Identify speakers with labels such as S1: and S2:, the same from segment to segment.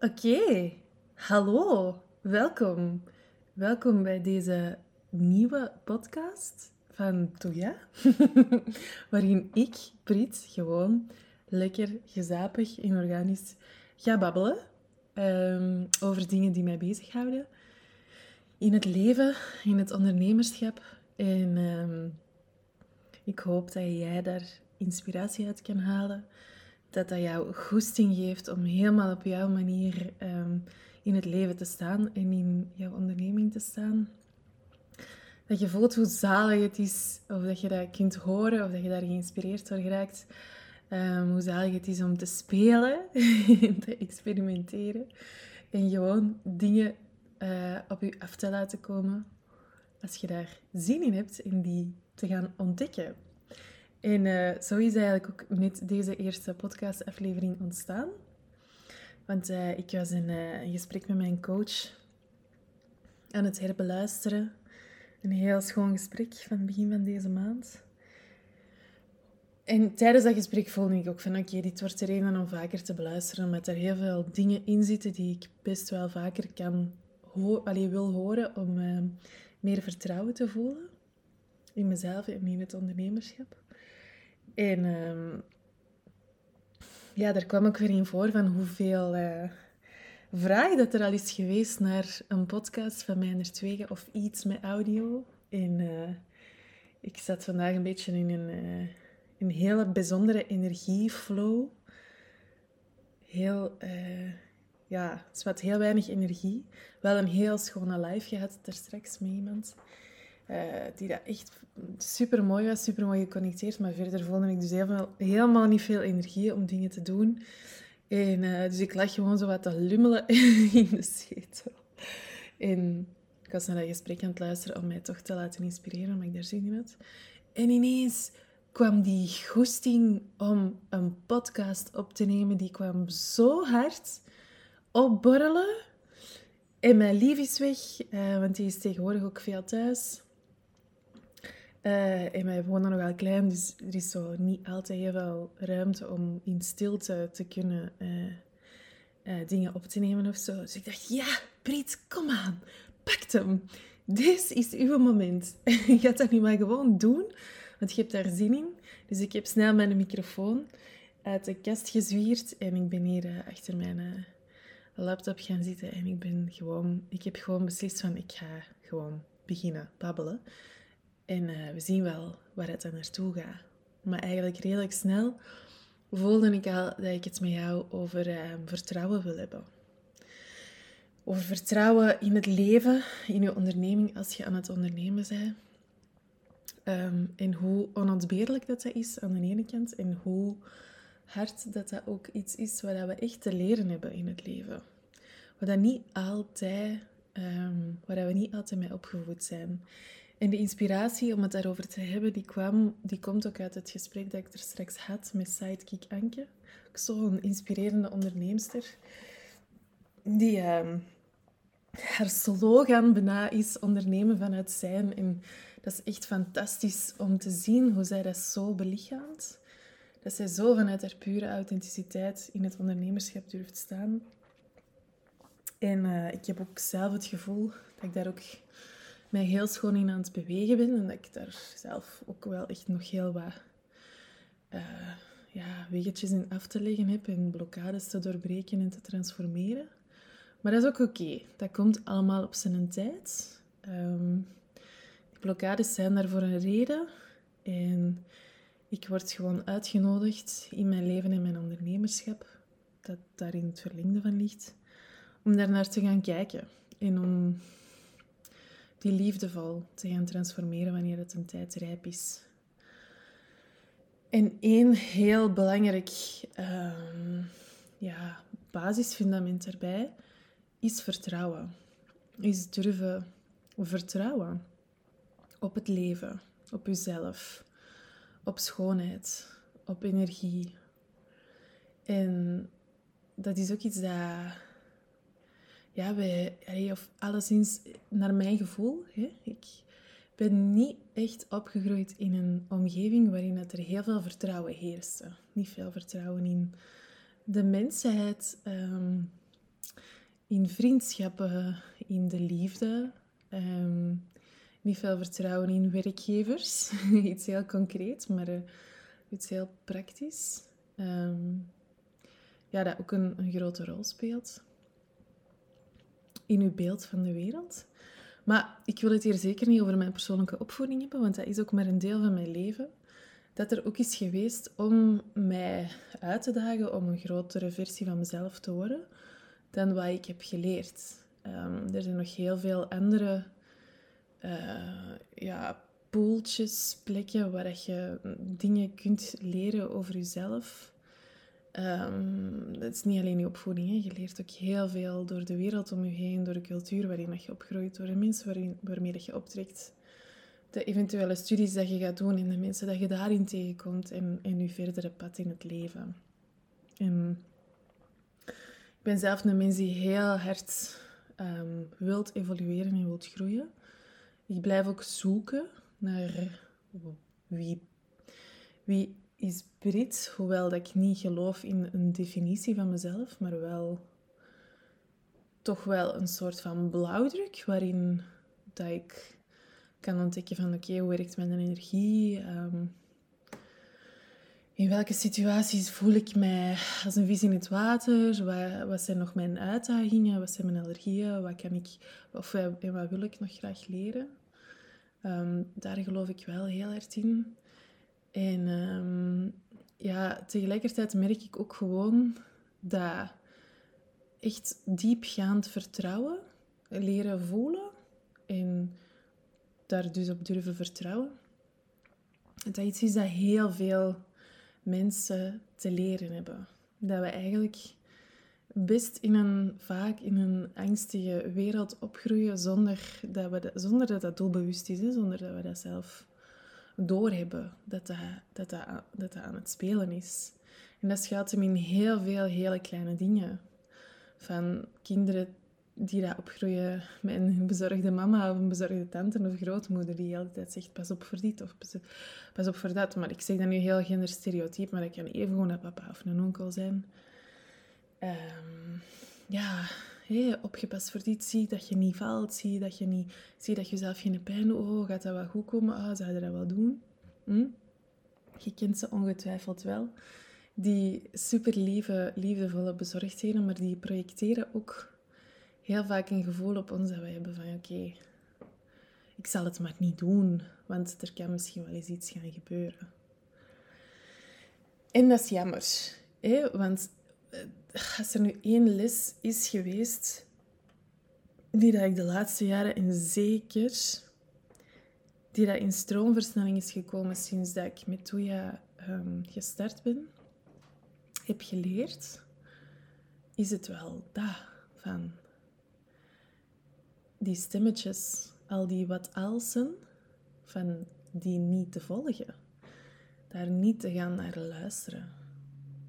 S1: Oké, hallo, welkom. Welkom bij deze nieuwe podcast van Toya, waarin ik, Brit, gewoon lekker gezapig en organisch ga babbelen ehm, over dingen die mij bezighouden in het leven, in het ondernemerschap. En ehm, ik hoop dat jij daar inspiratie uit kan halen dat dat jou goesting geeft om helemaal op jouw manier ehm, in het leven te staan en in jouw onderneming te staan. Dat je voelt hoe zalig het is, of dat je dat kunt horen, of dat je daar geïnspireerd door geraakt. Um, hoe zalig het is om te spelen, te experimenteren en gewoon dingen uh, op je af te laten komen als je daar zin in hebt in die te gaan ontdekken. En uh, zo is eigenlijk ook net deze eerste podcastaflevering ontstaan. Want uh, ik was in uh, een gesprek met mijn coach aan het herbeluisteren. Een heel schoon gesprek van het begin van deze maand. En tijdens dat gesprek voelde ik ook van oké, dit wordt er een om vaker te beluisteren, omdat er heel veel dingen in zitten die ik best wel vaker kan allee, wil horen om meer vertrouwen te voelen in mezelf en in het ondernemerschap. En um, ja, daar kwam ook weer in voor van hoeveel uh, vraag dat er al is geweest naar een podcast van mij Twegen of iets met audio. En uh, ik zat vandaag een beetje in een, een hele bijzondere energieflow. Heel, ja, het wat heel weinig energie. Wel een heel schone live gehad, daar straks met iemand. Uh, die dat echt super mooi was, super mooi geconnecteerd. Maar verder voelde ik dus helemaal, helemaal niet veel energie om dingen te doen. En, uh, dus ik lag gewoon zo wat te lummelen in de zetel. En ik was naar dat gesprek aan het luisteren om mij toch te laten inspireren, omdat ik daar zin in had. En ineens kwam die goesting om een podcast op te nemen, die kwam zo hard opborrelen. En mijn lief is weg, uh, want die is tegenwoordig ook veel thuis. Uh, en wij wonen nogal klein, dus er is zo niet altijd heel veel ruimte om in stilte te kunnen uh, uh, dingen op te nemen of zo. Dus ik dacht, ja, Brit, kom aan, pak hem. Dit is uw moment. je gaat dat nu maar gewoon doen, want je hebt daar zin in. Dus ik heb snel mijn microfoon uit de kast gezwierd en ik ben hier achter mijn laptop gaan zitten en ik ben gewoon, ik heb gewoon beslist van, ik ga gewoon beginnen babbelen. En uh, we zien wel waar het dan naartoe gaat. Maar eigenlijk redelijk snel voelde ik al dat ik het met jou over uh, vertrouwen wil hebben. Over vertrouwen in het leven, in je onderneming als je aan het ondernemen bent. Um, en hoe onontbeerlijk dat, dat is aan de ene kant. En hoe hard dat dat ook iets is wat we echt te leren hebben in het leven. Wat dat niet altijd, um, waar we niet altijd mee opgevoed zijn. En de inspiratie om het daarover te hebben, die, kwam, die komt ook uit het gesprek dat ik er straks had met sidekick Anke. Zo'n inspirerende onderneemster. Die uh, haar slogan bijna is ondernemen vanuit zijn. En dat is echt fantastisch om te zien hoe zij dat zo belichaamt. Dat zij zo vanuit haar pure authenticiteit in het ondernemerschap durft staan. En uh, ik heb ook zelf het gevoel dat ik daar ook mij heel schoon in aan het bewegen ben. En dat ik daar zelf ook wel echt nog heel wat uh, ja, wegetjes in af te leggen heb. En blokkades te doorbreken en te transformeren. Maar dat is ook oké. Dat komt allemaal op zijn tijd. Um, die blokkades zijn daar voor een reden. En ik word gewoon uitgenodigd in mijn leven en mijn ondernemerschap, dat daar in het verlengde van ligt, om daar naar te gaan kijken. En om die liefdevol te gaan transformeren wanneer het een tijd rijp is. En één heel belangrijk um, ja, basisfundament daarbij is vertrouwen. Is durven vertrouwen op het leven, op jezelf, op schoonheid, op energie. En dat is ook iets dat ja, wij, of alleszins naar mijn gevoel, hè, ik ben niet echt opgegroeid in een omgeving waarin er heel veel vertrouwen heerste. Niet veel vertrouwen in de mensheid, um, in vriendschappen, in de liefde. Ehm, niet veel vertrouwen in werkgevers. iets heel concreet, maar uh, iets heel praktisch. Ehm, ja, dat ook een grote rol speelt in uw beeld van de wereld. Maar ik wil het hier zeker niet over mijn persoonlijke opvoeding hebben, want dat is ook maar een deel van mijn leven. Dat er ook is geweest om mij uit te dagen om een grotere versie van mezelf te worden dan wat ik heb geleerd. Um, er zijn nog heel veel andere uh, ja, poeltjes, plekken waar je dingen kunt leren over jezelf. Um, dat is niet alleen je opvoeding. Hè. Je leert ook heel veel door de wereld om je heen, door de cultuur waarin je opgroeit, door de mensen waarin, waarmee dat je optrekt. De eventuele studies dat je gaat doen en de mensen dat je daarin tegenkomt en, en je verdere pad in het leven. En ik ben zelf een mens die heel hard um, wilt evolueren en wilt groeien. Ik blijf ook zoeken naar wie, wie is Brit, hoewel dat ik niet geloof in een definitie van mezelf, maar wel toch wel een soort van blauwdruk waarin dat ik kan ontdekken van oké, hoe werkt mijn energie? Ehm, in welke situaties voel ik mij als een vis in het water? Wat, wat, zijn nog mijn uitdagingen? Wat zijn mijn allergieën? Wat kan ik, of en wat wil ik nog graag leren? Ehm, daar geloof ik wel heel erg in. En um, ja, tegelijkertijd merk ik ook gewoon dat echt diepgaand vertrouwen, leren voelen en daar dus op durven vertrouwen, dat iets is dat heel veel mensen te leren hebben. Dat we eigenlijk best in een, vaak in een angstige wereld opgroeien zonder dat, we dat, zonder dat dat doelbewust is, zonder dat we dat zelf doorhebben dat dat, dat, dat, dat aan het spelen is. En dat gaat hem in heel veel hele kleine dingen. Van kinderen die daar opgroeien met een bezorgde mama of een bezorgde tante of grootmoeder die altijd zegt pas op voor dit of pas op voor dat. Maar ik zeg dat nu heel genderstereotyp, maar dat kan even gewoon een papa of een onkel zijn. Um, ja, hey, opgepast voor dit. Zie dat je niet valt. Zie dat je, niet, zie dat je zelf geen pijn doet. Oh, gaat dat wel goed komen? Ah, zou je dat wel doen? Hm? Je kent ze ongetwijfeld wel. Die super lieve, liefdevolle bezorgdheden, maar die projecteren ook heel vaak een gevoel op ons dat wij hebben van oké, ik zal het maar niet doen, want er kan misschien wel eens iets gaan gebeuren. En dat is jammer, want als er nu één les is geweest, die dat ik de laatste jaren en zeker die dat in stroomversnelling is gekomen sinds dat ik met Toya um, gestart ben, heb geleerd, is het wel dat van die stemmetjes, al die wat alsen, van die niet te volgen. Daar niet te gaan naar luisteren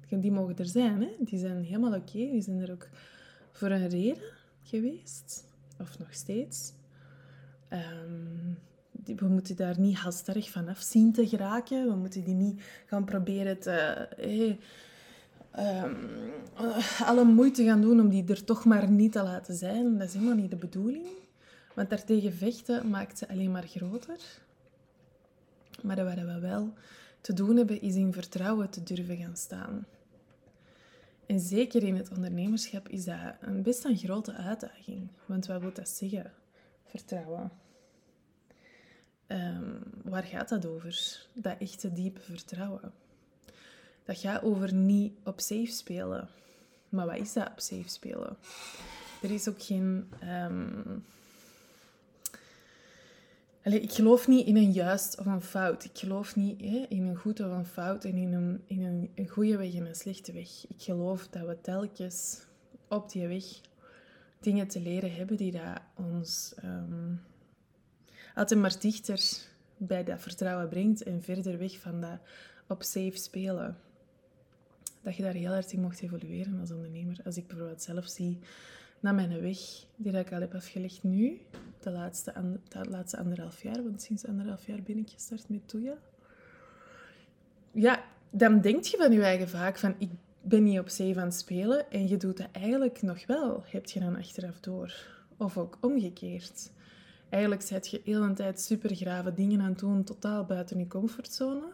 S1: die mogen er zijn, hè? die zijn helemaal oké. Die zijn er ook voor een reden geweest, of nog steeds. Um, we moeten daar niet halstarrig vanaf zien te geraken. We moeten die niet gaan proberen te... Ehm, alle moeite gaan doen om die er toch maar niet te laten zijn. Dat is helemaal niet de bedoeling. Want daartegen vechten maakt ze alleen maar groter. Maar wat we wel te doen hebben, is in vertrouwen te durven gaan staan. En zeker in het ondernemerschap is dat een best een grote uitdaging. Want wat wil dat zeggen? Vertrouwen. Ehm, waar gaat dat over? Dat echte diepe vertrouwen. Dat gaat over niet op safe spelen. Maar wat is dat op safe spelen? Er is ook geen um, ik geloof niet in een juist of een fout. Ik geloof niet hè, in een goed of een fout en in, een, in een, goede weg en een slechte weg. Ik geloof dat we telkens op die weg dingen te leren hebben die dat ons um, altijd maar dichter bij dat vertrouwen brengt en verder weg van dat op safe spelen. Dat je daar heel erg in mocht evolueren als ondernemer. Als ik bijvoorbeeld zelf zie naar mijn weg die ik al heb afgelegd nu, de laatste, laatste anderhalf jaar, want sinds anderhalf jaar ben ik gestart met Toya. Ja, dan denk je van je eigen vaak van, ik ben niet op zee van spelen en je doet dat eigenlijk nog wel, heb je dan achteraf door. Of ook omgekeerd. Eigenlijk zet je heel een tijd super grave dingen aan het doen, totaal buiten je comfortzone.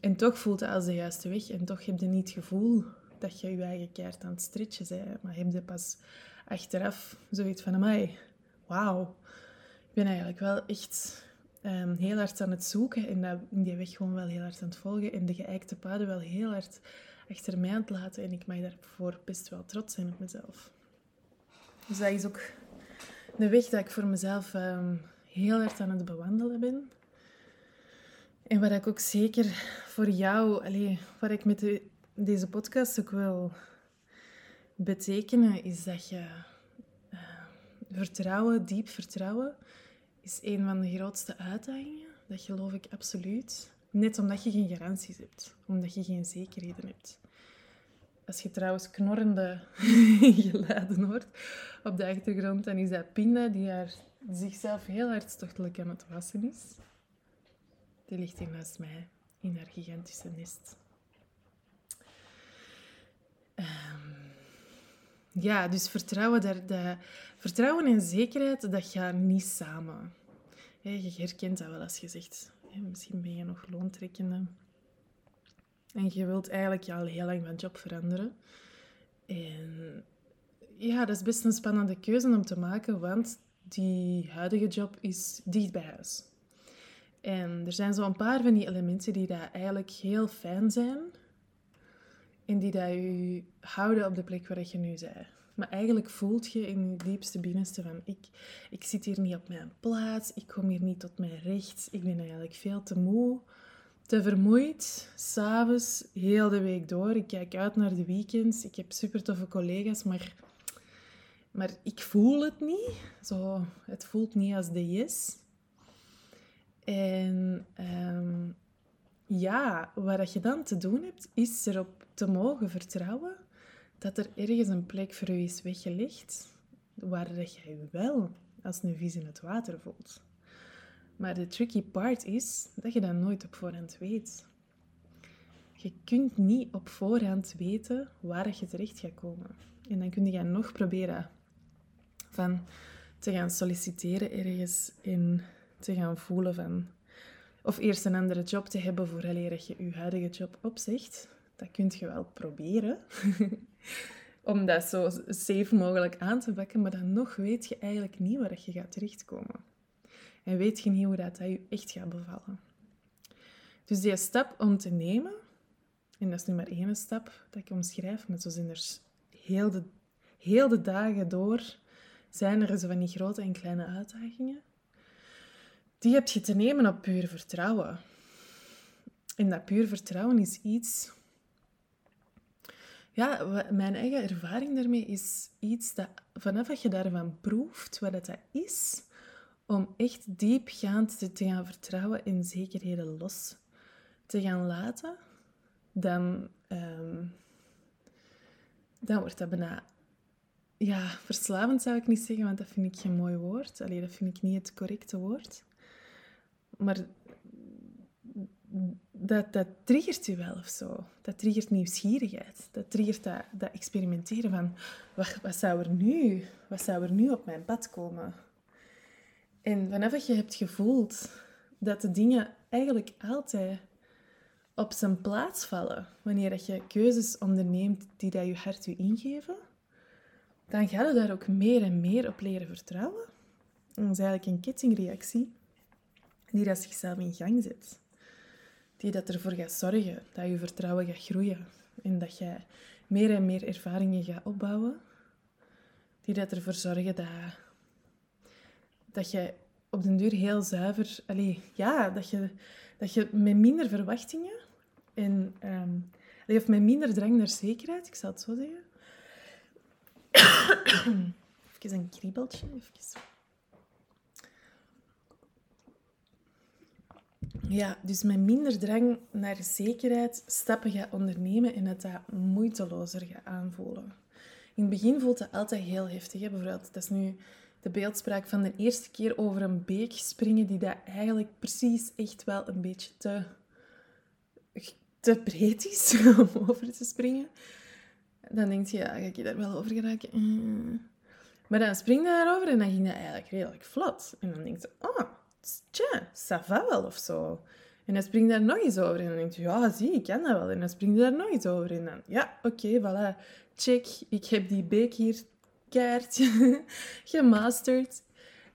S1: En toch voelt het als de juiste weg en toch heb je niet het gevoel dat je je eigen keert aan het stretchen bent. Maar heb je pas achteraf zoiets van, amai, wauw. Ik ben eigenlijk wel echt um, heel hard aan het zoeken en dat, die weg gewoon wel heel hard aan het volgen. En de geëikte paden wel heel hard achter mij aan het laten. En ik mag daarvoor best wel trots zijn op mezelf. Dus dat is ook de weg dat ik voor mezelf um, heel hard aan het bewandelen ben. En wat ik ook zeker voor jou, allez, wat ik met de, deze podcast ook wil betekenen, is dat je vertrouwen, diep vertrouwen, is een van de grootste uitdagingen. Dat geloof ik absoluut. Net omdat je geen garanties hebt, omdat je geen zekerheden hebt. Als je trouwens knorrende geluiden hoort op de achtergrond, dan is dat Pinda die haar zichzelf heel hartstochtelijk aan het wassen is. Die ligt hier naast mij in haar gigantische nest. Um, ja, dus vertrouwen, daar, vertrouwen en zekerheid, dat gaat niet samen. je herkent dat wel als je zegt, misschien ben je nog loontrekkende. En je wilt eigenlijk al heel lang van job veranderen. En ja, dat is best een spannende keuze om te maken, want die huidige job is dicht bij huis. En er zijn zo'n paar van die elementen die daar eigenlijk heel fijn zijn, en die dat je houden op de plek waar je nu bent. Maar eigenlijk voelt je in je diepste binnenste van ik, ik zit hier niet op mijn plaats, ik kom hier niet tot mijn recht, ik ben eigenlijk veel te moe, te vermoeid, s'avonds, heel de week door. Ik kijk uit naar de weekends, ik heb super toffe collega's, maar, maar ik voel het niet. Zo, het voelt niet als de yes. En um, ja, wat je dan te doen hebt, is erop te mogen vertrouwen dat er ergens een plek voor u is weggelegd waar jij wel als een vis in het water voelt. Maar de tricky part is dat je dat nooit op voorhand weet. Je kunt niet op voorhand weten waar je terecht gaat komen. En dan kun je nog proberen van te gaan solliciteren ergens in te gaan voelen van of eerst een andere job te hebben voor dat je je huidige job opzegt. Dat kun je wel proberen. Om dat zo safe mogelijk aan te pakken, maar dan nog weet je eigenlijk niet waar je gaat terechtkomen. En weet je niet hoe dat, dat je echt gaat bevallen. Dus die stap om te nemen, en dat is nu maar één stap dat ik omschrijf, maar zo zijn er heel de, heel de dagen door, zijn er zo van die grote en kleine uitdagingen die heb je te nemen op puur vertrouwen. En dat puur vertrouwen is iets... Ja, mijn eigen ervaring daarmee is iets dat vanaf dat je daarvan proeft wat dat is, om echt diepgaand te, te gaan vertrouwen en zekerheden los te gaan laten, dan, um, dan wordt dat bijna ja, verslavend zou ik niet zeggen, want dat vind ik geen mooi woord. Allee, dat vind ik niet het correcte woord. Maar dat, dat triggert je wel of zo. Dat triggert nieuwsgierigheid. Dat triggert dat, dat experimenteren van... Wat, wat, zou er nu, wat zou er nu op mijn pad komen? En vanaf je hebt gevoeld dat de dingen eigenlijk altijd op zijn plaats vallen, wanneer dat je keuzes onderneemt die dat je hart je ingeven, dan ga je daar ook meer en meer op leren vertrouwen. dat is eigenlijk een kettingreactie die dat zichzelf in gang zet. Die dat ervoor gaat zorgen dat je vertrouwen gaat groeien en dat je meer en meer ervaringen gaat opbouwen. Die dat ervoor zorgen dat, dat je op den duur heel zuiver... Allee, ja, dat je, dat je met minder verwachtingen en... Um, of met minder drang naar zekerheid, ik zal het zo zeggen. even een kriebeltje, even... Ja, dus met minder drang naar zekerheid stappen gaan ondernemen en het dat moeitelozer gaat aanvoelen. In het begin voelt het altijd heel heftig. Hè? Bijvoorbeeld, dat is nu de beeldspraak van de eerste keer over een beek springen, die dat eigenlijk precies echt wel een beetje te, te breed is om over te springen, dan denk je, ja, ga ik daar wel over geraken? Uh. Maar dan spring je daarover en dan ging dat eigenlijk redelijk vlot. En dan denk je, oh, tja, ça wel of zo. En dan spring je daar nog eens over en dan denk je, ja, zie, ik kan dat wel. En dan spring je daar nog eens over en dan, ja, oké, voilà, check, ik heb die beek hier kaartje gemasterd.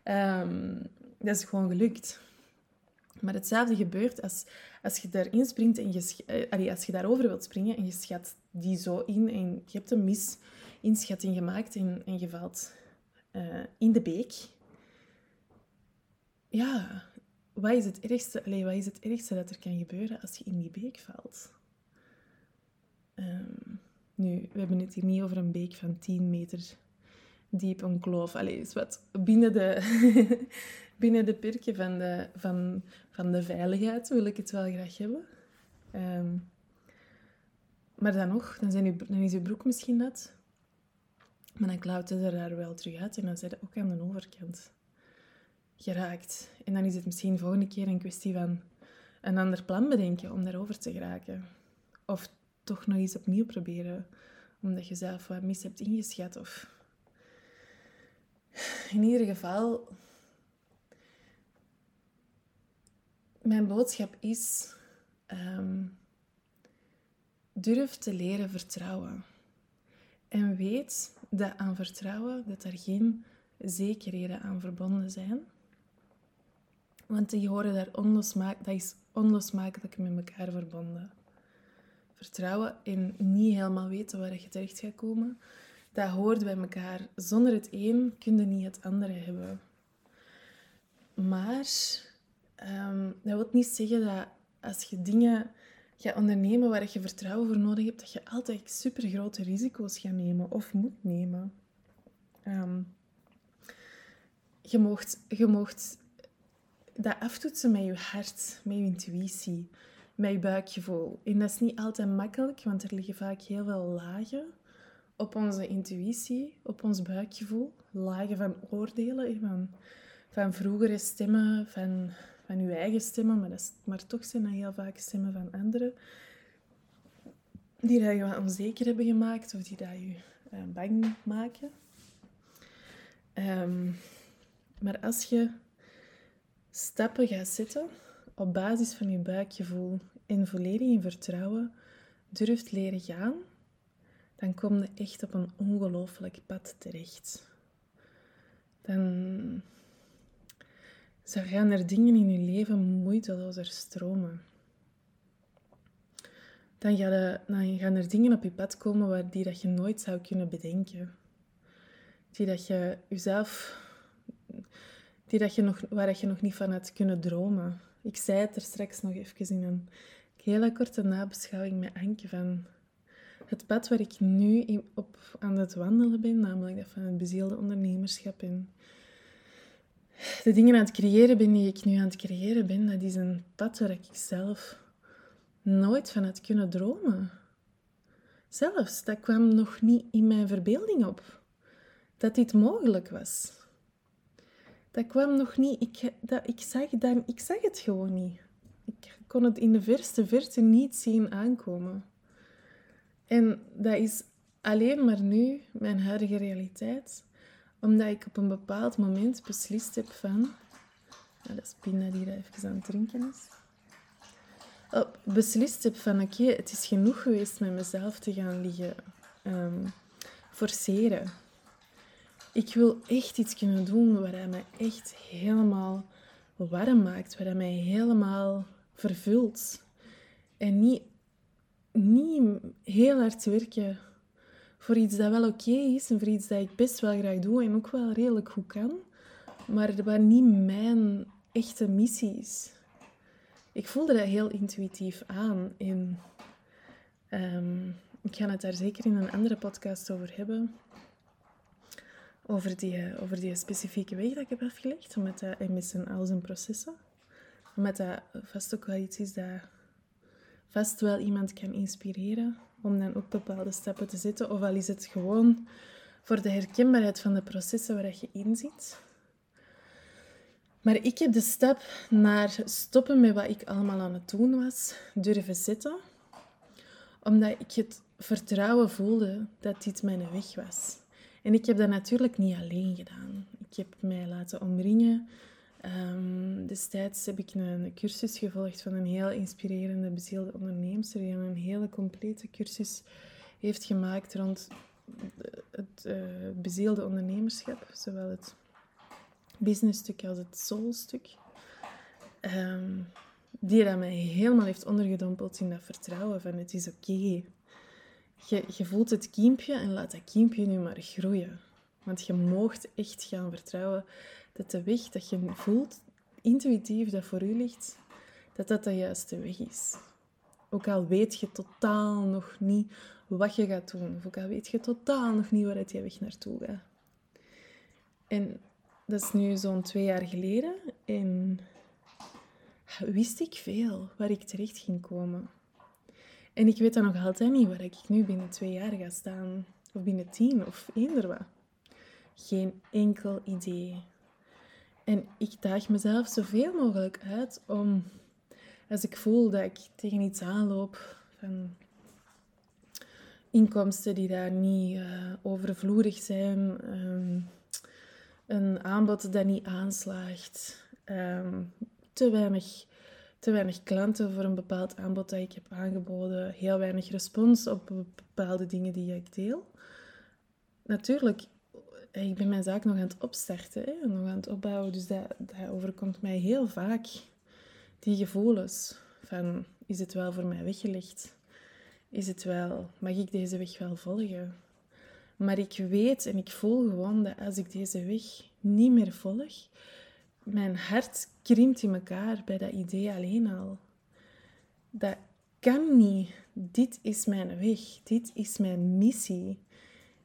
S1: Um, dat is gewoon gelukt. Maar hetzelfde gebeurt als, als je daarin springt en je, uh, als je daarover wilt springen en je schat die zo in en je hebt een misinschatting gemaakt en, en je valt uh, in de beek. Ja, wat is, het ergste, allez, wat is het ergste dat er kan gebeuren als je in die beek valt? Um, nu, we hebben het hier niet over een beek van 10 meter diep, een kloof. Allee, is wat binnen de, binnen de perken van de, van, van de veiligheid wil ik het wel graag hebben. Um, maar dan nog, dan, zijn dan is je broek misschien net. Maar dan klauwt het er daar wel terug uit en dan zit je ook aan de overkant geraakt. En dan is het misschien de volgende keer een kwestie van een ander plan bedenken om daarover te geraken. Of toch nog eens opnieuw proberen, omdat je zelf wat mis hebt ingeschat. Of... In ieder geval, mijn boodschap is: um, durf te leren vertrouwen. En weet dat aan vertrouwen dat er geen zekerheden aan verbonden zijn. Want die horen daar onlosmakelijk, dat is onlosmakelijk met elkaar verbonden. Vertrouwen en niet helemaal weten waar je terecht gaat komen, dat hoort bij elkaar. Zonder het een kun je niet het andere hebben. Maar um, dat wil niet zeggen dat als je dingen gaat ondernemen waar je vertrouwen voor nodig hebt, dat je altijd super grote risico's gaat nemen of moet nemen. Um, je, mocht, je mocht dat aftoetsen met je hart, met je intuïtie, met je buikgevoel. En dat is niet altijd makkelijk, want er liggen vaak heel veel lagen op onze intuïtie, op ons buikgevoel. Lagen van oordelen, van, van vroegere stemmen, van van je eigen stemmen, maar, dat maar toch zijn dat heel vaak stemmen van anderen. Die dat je onzeker hebben gemaakt of die dat je uh, bang maken. Um, maar als je stappen gaat zetten op basis van je buikgevoel en volledig in vertrouwen durft leren gaan, dan kom je echt op een ongelooflijk pad terecht. Dan zo gaan er dingen in je leven moeitelozer stromen. Dan gaan er dingen op je pad komen waar die dat je nooit zou kunnen bedenken. Die dat je jezelf, die dat je nog, waar dat je nog niet van had kunnen dromen. Ik zei het er straks nog even in een hele korte nabeschouwing met Anke van het pad waar ik nu op aan het wandelen ben, namelijk dat van het bezielde ondernemerschap en de dingen aan het creëren ben die ik nu aan het creëren ben, dat is een pad waar ik zelf nooit van had kunnen dromen. Zelfs, dat kwam nog niet in mijn verbeelding op. Dat dit mogelijk was. Dat kwam nog niet. Ik, dat, ik, zag, dat, ik zag het gewoon niet. Ik kon het in de verste verte niet zien aankomen. En dat is alleen maar nu mijn huidige realiteit omdat ik op een bepaald moment beslist heb van... Nou, dat is Pina die daar even aan het drinken is. Op, beslist heb van, oké, het is genoeg geweest met mezelf te gaan liggen um, forceren. Ik wil echt iets kunnen doen wat mij echt helemaal warm maakt, wat mij helemaal vervult. En niet, niet heel hard werken voor iets dat wel oké is en voor iets dat ik best wel graag doe en ook wel redelijk goed kan, maar wat niet mijn echte missie is. Ik voelde dat heel intuïtief aan en um, ik ga het daar zeker in een andere podcast over hebben. Over die, over die specifieke weg dat ik heb afgelegd, met dat MS en al zijn processen. Met dat vast ook is dat vast wel iemand kan inspireren om dan ook bepaalde stappen te zetten. Of al is het gewoon voor de herkenbaarheid van de processen waar je in zit. Maar ik heb de stap naar stoppen met wat ik allemaal aan het doen was, durven zetten. Omdat ik het vertrouwen voelde dat dit mijn weg was. En ik heb dat natuurlijk niet alleen gedaan. Ik heb mij laten omringen. Um, destijds heb ik een cursus gevolgd van een heel inspirerende bezielde onderneemster die een hele complete cursus heeft gemaakt rond het uh, bezielde ondernemerschap, zowel het businessstuk als het soulstuk. Um, die dat mij helemaal heeft ondergedompeld in dat vertrouwen van het is oké. Je, je voelt het kiempje en laat dat kiempje nu maar groeien. Want je moogt echt gaan vertrouwen dat de weg dat je voelt, intuïtief dat voor u ligt, dat dat de juiste weg is. Ook al weet je totaal nog niet wat je gaat doen, of ook al weet je totaal nog niet waar je weg naartoe gaat. En dat is nu zo'n twee jaar geleden en wist ik veel waar ik terecht ging komen. En ik weet dan nog altijd niet waar ik nu binnen twee jaar ga staan, of binnen tien, of eender wat. Geen enkel idee. En ik daag mezelf zoveel mogelijk uit om, als ik voel dat ik tegen iets aanloop van inkomsten die daar niet uh, overvloedig zijn, um, een aanbod dat niet aanslaagt, um, te weinig te weinig klanten voor een bepaald aanbod dat ik heb aangeboden, heel weinig respons op bepaalde dingen die ik deel. Natuurlijk, ik ben mijn zaak nog aan het opstarten, hè, nog aan het opbouwen, dus dat, dat overkomt mij heel vaak, die gevoelens van, is het wel voor mij weggelegd? Is het wel, mag ik deze weg wel volgen? Maar ik weet en ik voel gewoon dat als ik deze weg niet meer volg, mijn hart krimpt in elkaar bij dat idee alleen al. Dat kan niet. Dit is mijn weg. Dit is mijn missie.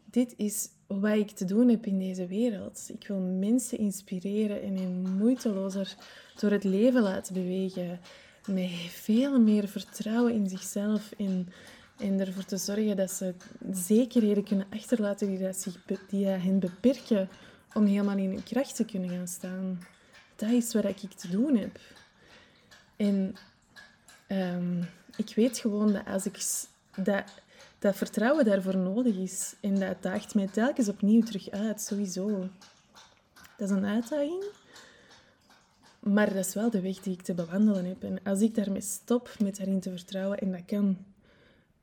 S1: Dit is wat ik te doen heb in deze wereld. Ik wil mensen inspireren en hen moeitelozer door het leven laten bewegen. Met veel meer vertrouwen in zichzelf en, en ervoor te zorgen dat ze zekerheden kunnen achterlaten die, dat zich, die hen beperken om helemaal in hun kracht te kunnen gaan staan dat is wat ik te doen heb. En ehm, ik weet gewoon dat als ik dat, dat vertrouwen daarvoor nodig is, en dat daagt mij telkens opnieuw terug uit, sowieso. Dat is een uitdaging, maar dat is wel de weg die ik te bewandelen heb. En als ik daarmee stop met daarin te vertrouwen, en dat kan...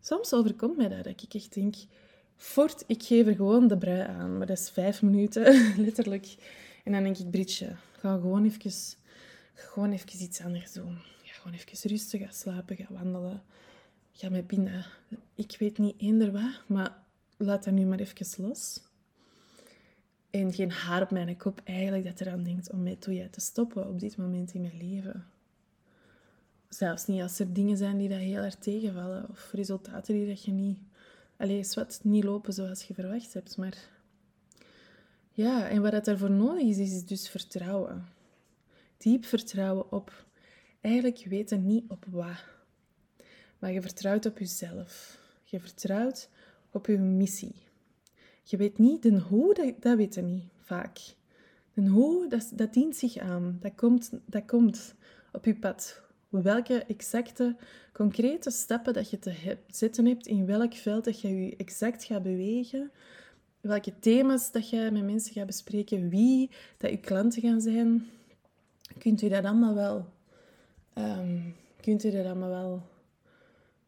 S1: Soms overkomt mij dat, dat ik echt denk... Fort, ik geef er gewoon de brui aan. Maar dat is vijf minuten, letterlijk. En dan denk ik, Britje, ga gewoon even, gewoon even iets anders doen. Gewoon even rustig gaan slapen, ga wandelen. Ga met binnen. Ik weet niet eender wat, maar laat dat nu maar even los. En geen haar op mijn kop eigenlijk dat eraan denkt om mij toe te stoppen op dit moment in mijn leven. Zelfs niet als er dingen zijn die dat heel erg tegenvallen of resultaten die dat je niet... Allee, wat niet lopen zoals je verwacht hebt, maar ja, en wat daarvoor nodig is, is dus vertrouwen. Diep vertrouwen op eigenlijk weten niet op wat. Maar je vertrouwt op jezelf. Je vertrouwt op je missie. Je weet niet de hoe, dat, dat weet je niet vaak. De hoe, dat, dat dient zich aan. Dat komt, dat komt op je pad. Welke exacte, concrete stappen dat je te zetten hebt, in welk veld dat je je exact gaat bewegen, welke thema's dat je met mensen gaat bespreken, wie dat je klanten gaan zijn, kunt u dat allemaal wel, um, kunt u dat allemaal wel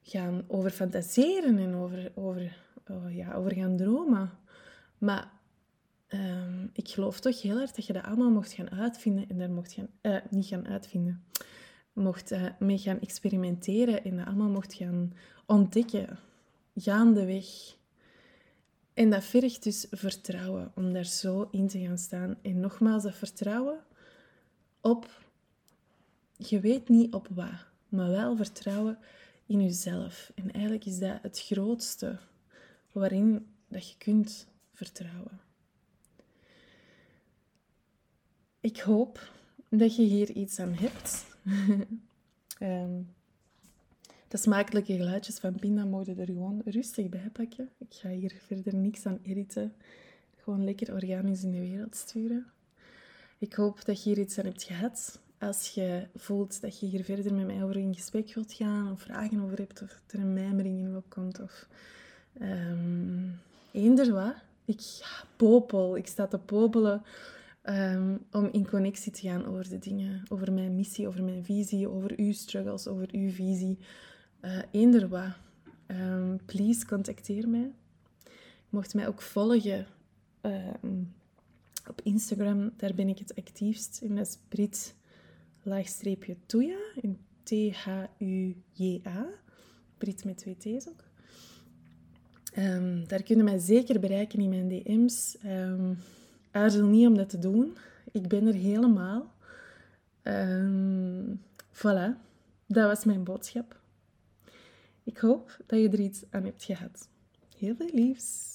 S1: gaan over fantaseren en over, over, oh ja, over gaan dromen. Maar um, ik geloof toch heel erg dat je dat allemaal mocht gaan uitvinden en daar mocht gaan, uh, niet gaan uitvinden, mocht uh, mee gaan experimenteren en dat allemaal mocht gaan ontdekken, gaandeweg. En dat vergt dus vertrouwen om daar zo in te gaan staan. En nogmaals, dat vertrouwen op, je weet niet op wat, maar wel vertrouwen in jezelf. En eigenlijk is dat het grootste waarin dat je kunt vertrouwen. Ik hoop dat je hier iets aan hebt. um, de smakelijke geluidjes van pinda mogen er gewoon rustig bij pakken. Ik ga hier verder niks aan editen. Gewoon lekker organisch in de wereld sturen. Ik hoop dat je hier iets aan hebt gehad. als je voelt dat je hier verder met mij over in gesprek wilt gaan, of vragen over hebt, of er een mijmering in opkomt, of um, eender wat. Ik popel, ik sta te popelen um, om in connectie te gaan over de dingen, over mijn missie, over mijn visie, over uw struggles, over uw visie, uh, please, contacteer mij. Je mocht mij ook volgen op Instagram, daar ben ik het actiefst. En dat is Brit laagstreepje Tuja, in T-H-U-J-A. Brit met twee T's ook. Um, daar kunnen mij zeker bereiken in mijn DM's. Um, aarzel niet om dat te doen. Ik ben er helemaal. Voilà, dat was mijn boodschap. Ik hoop dat je er iets aan hebt gehad. Heel veel liefs.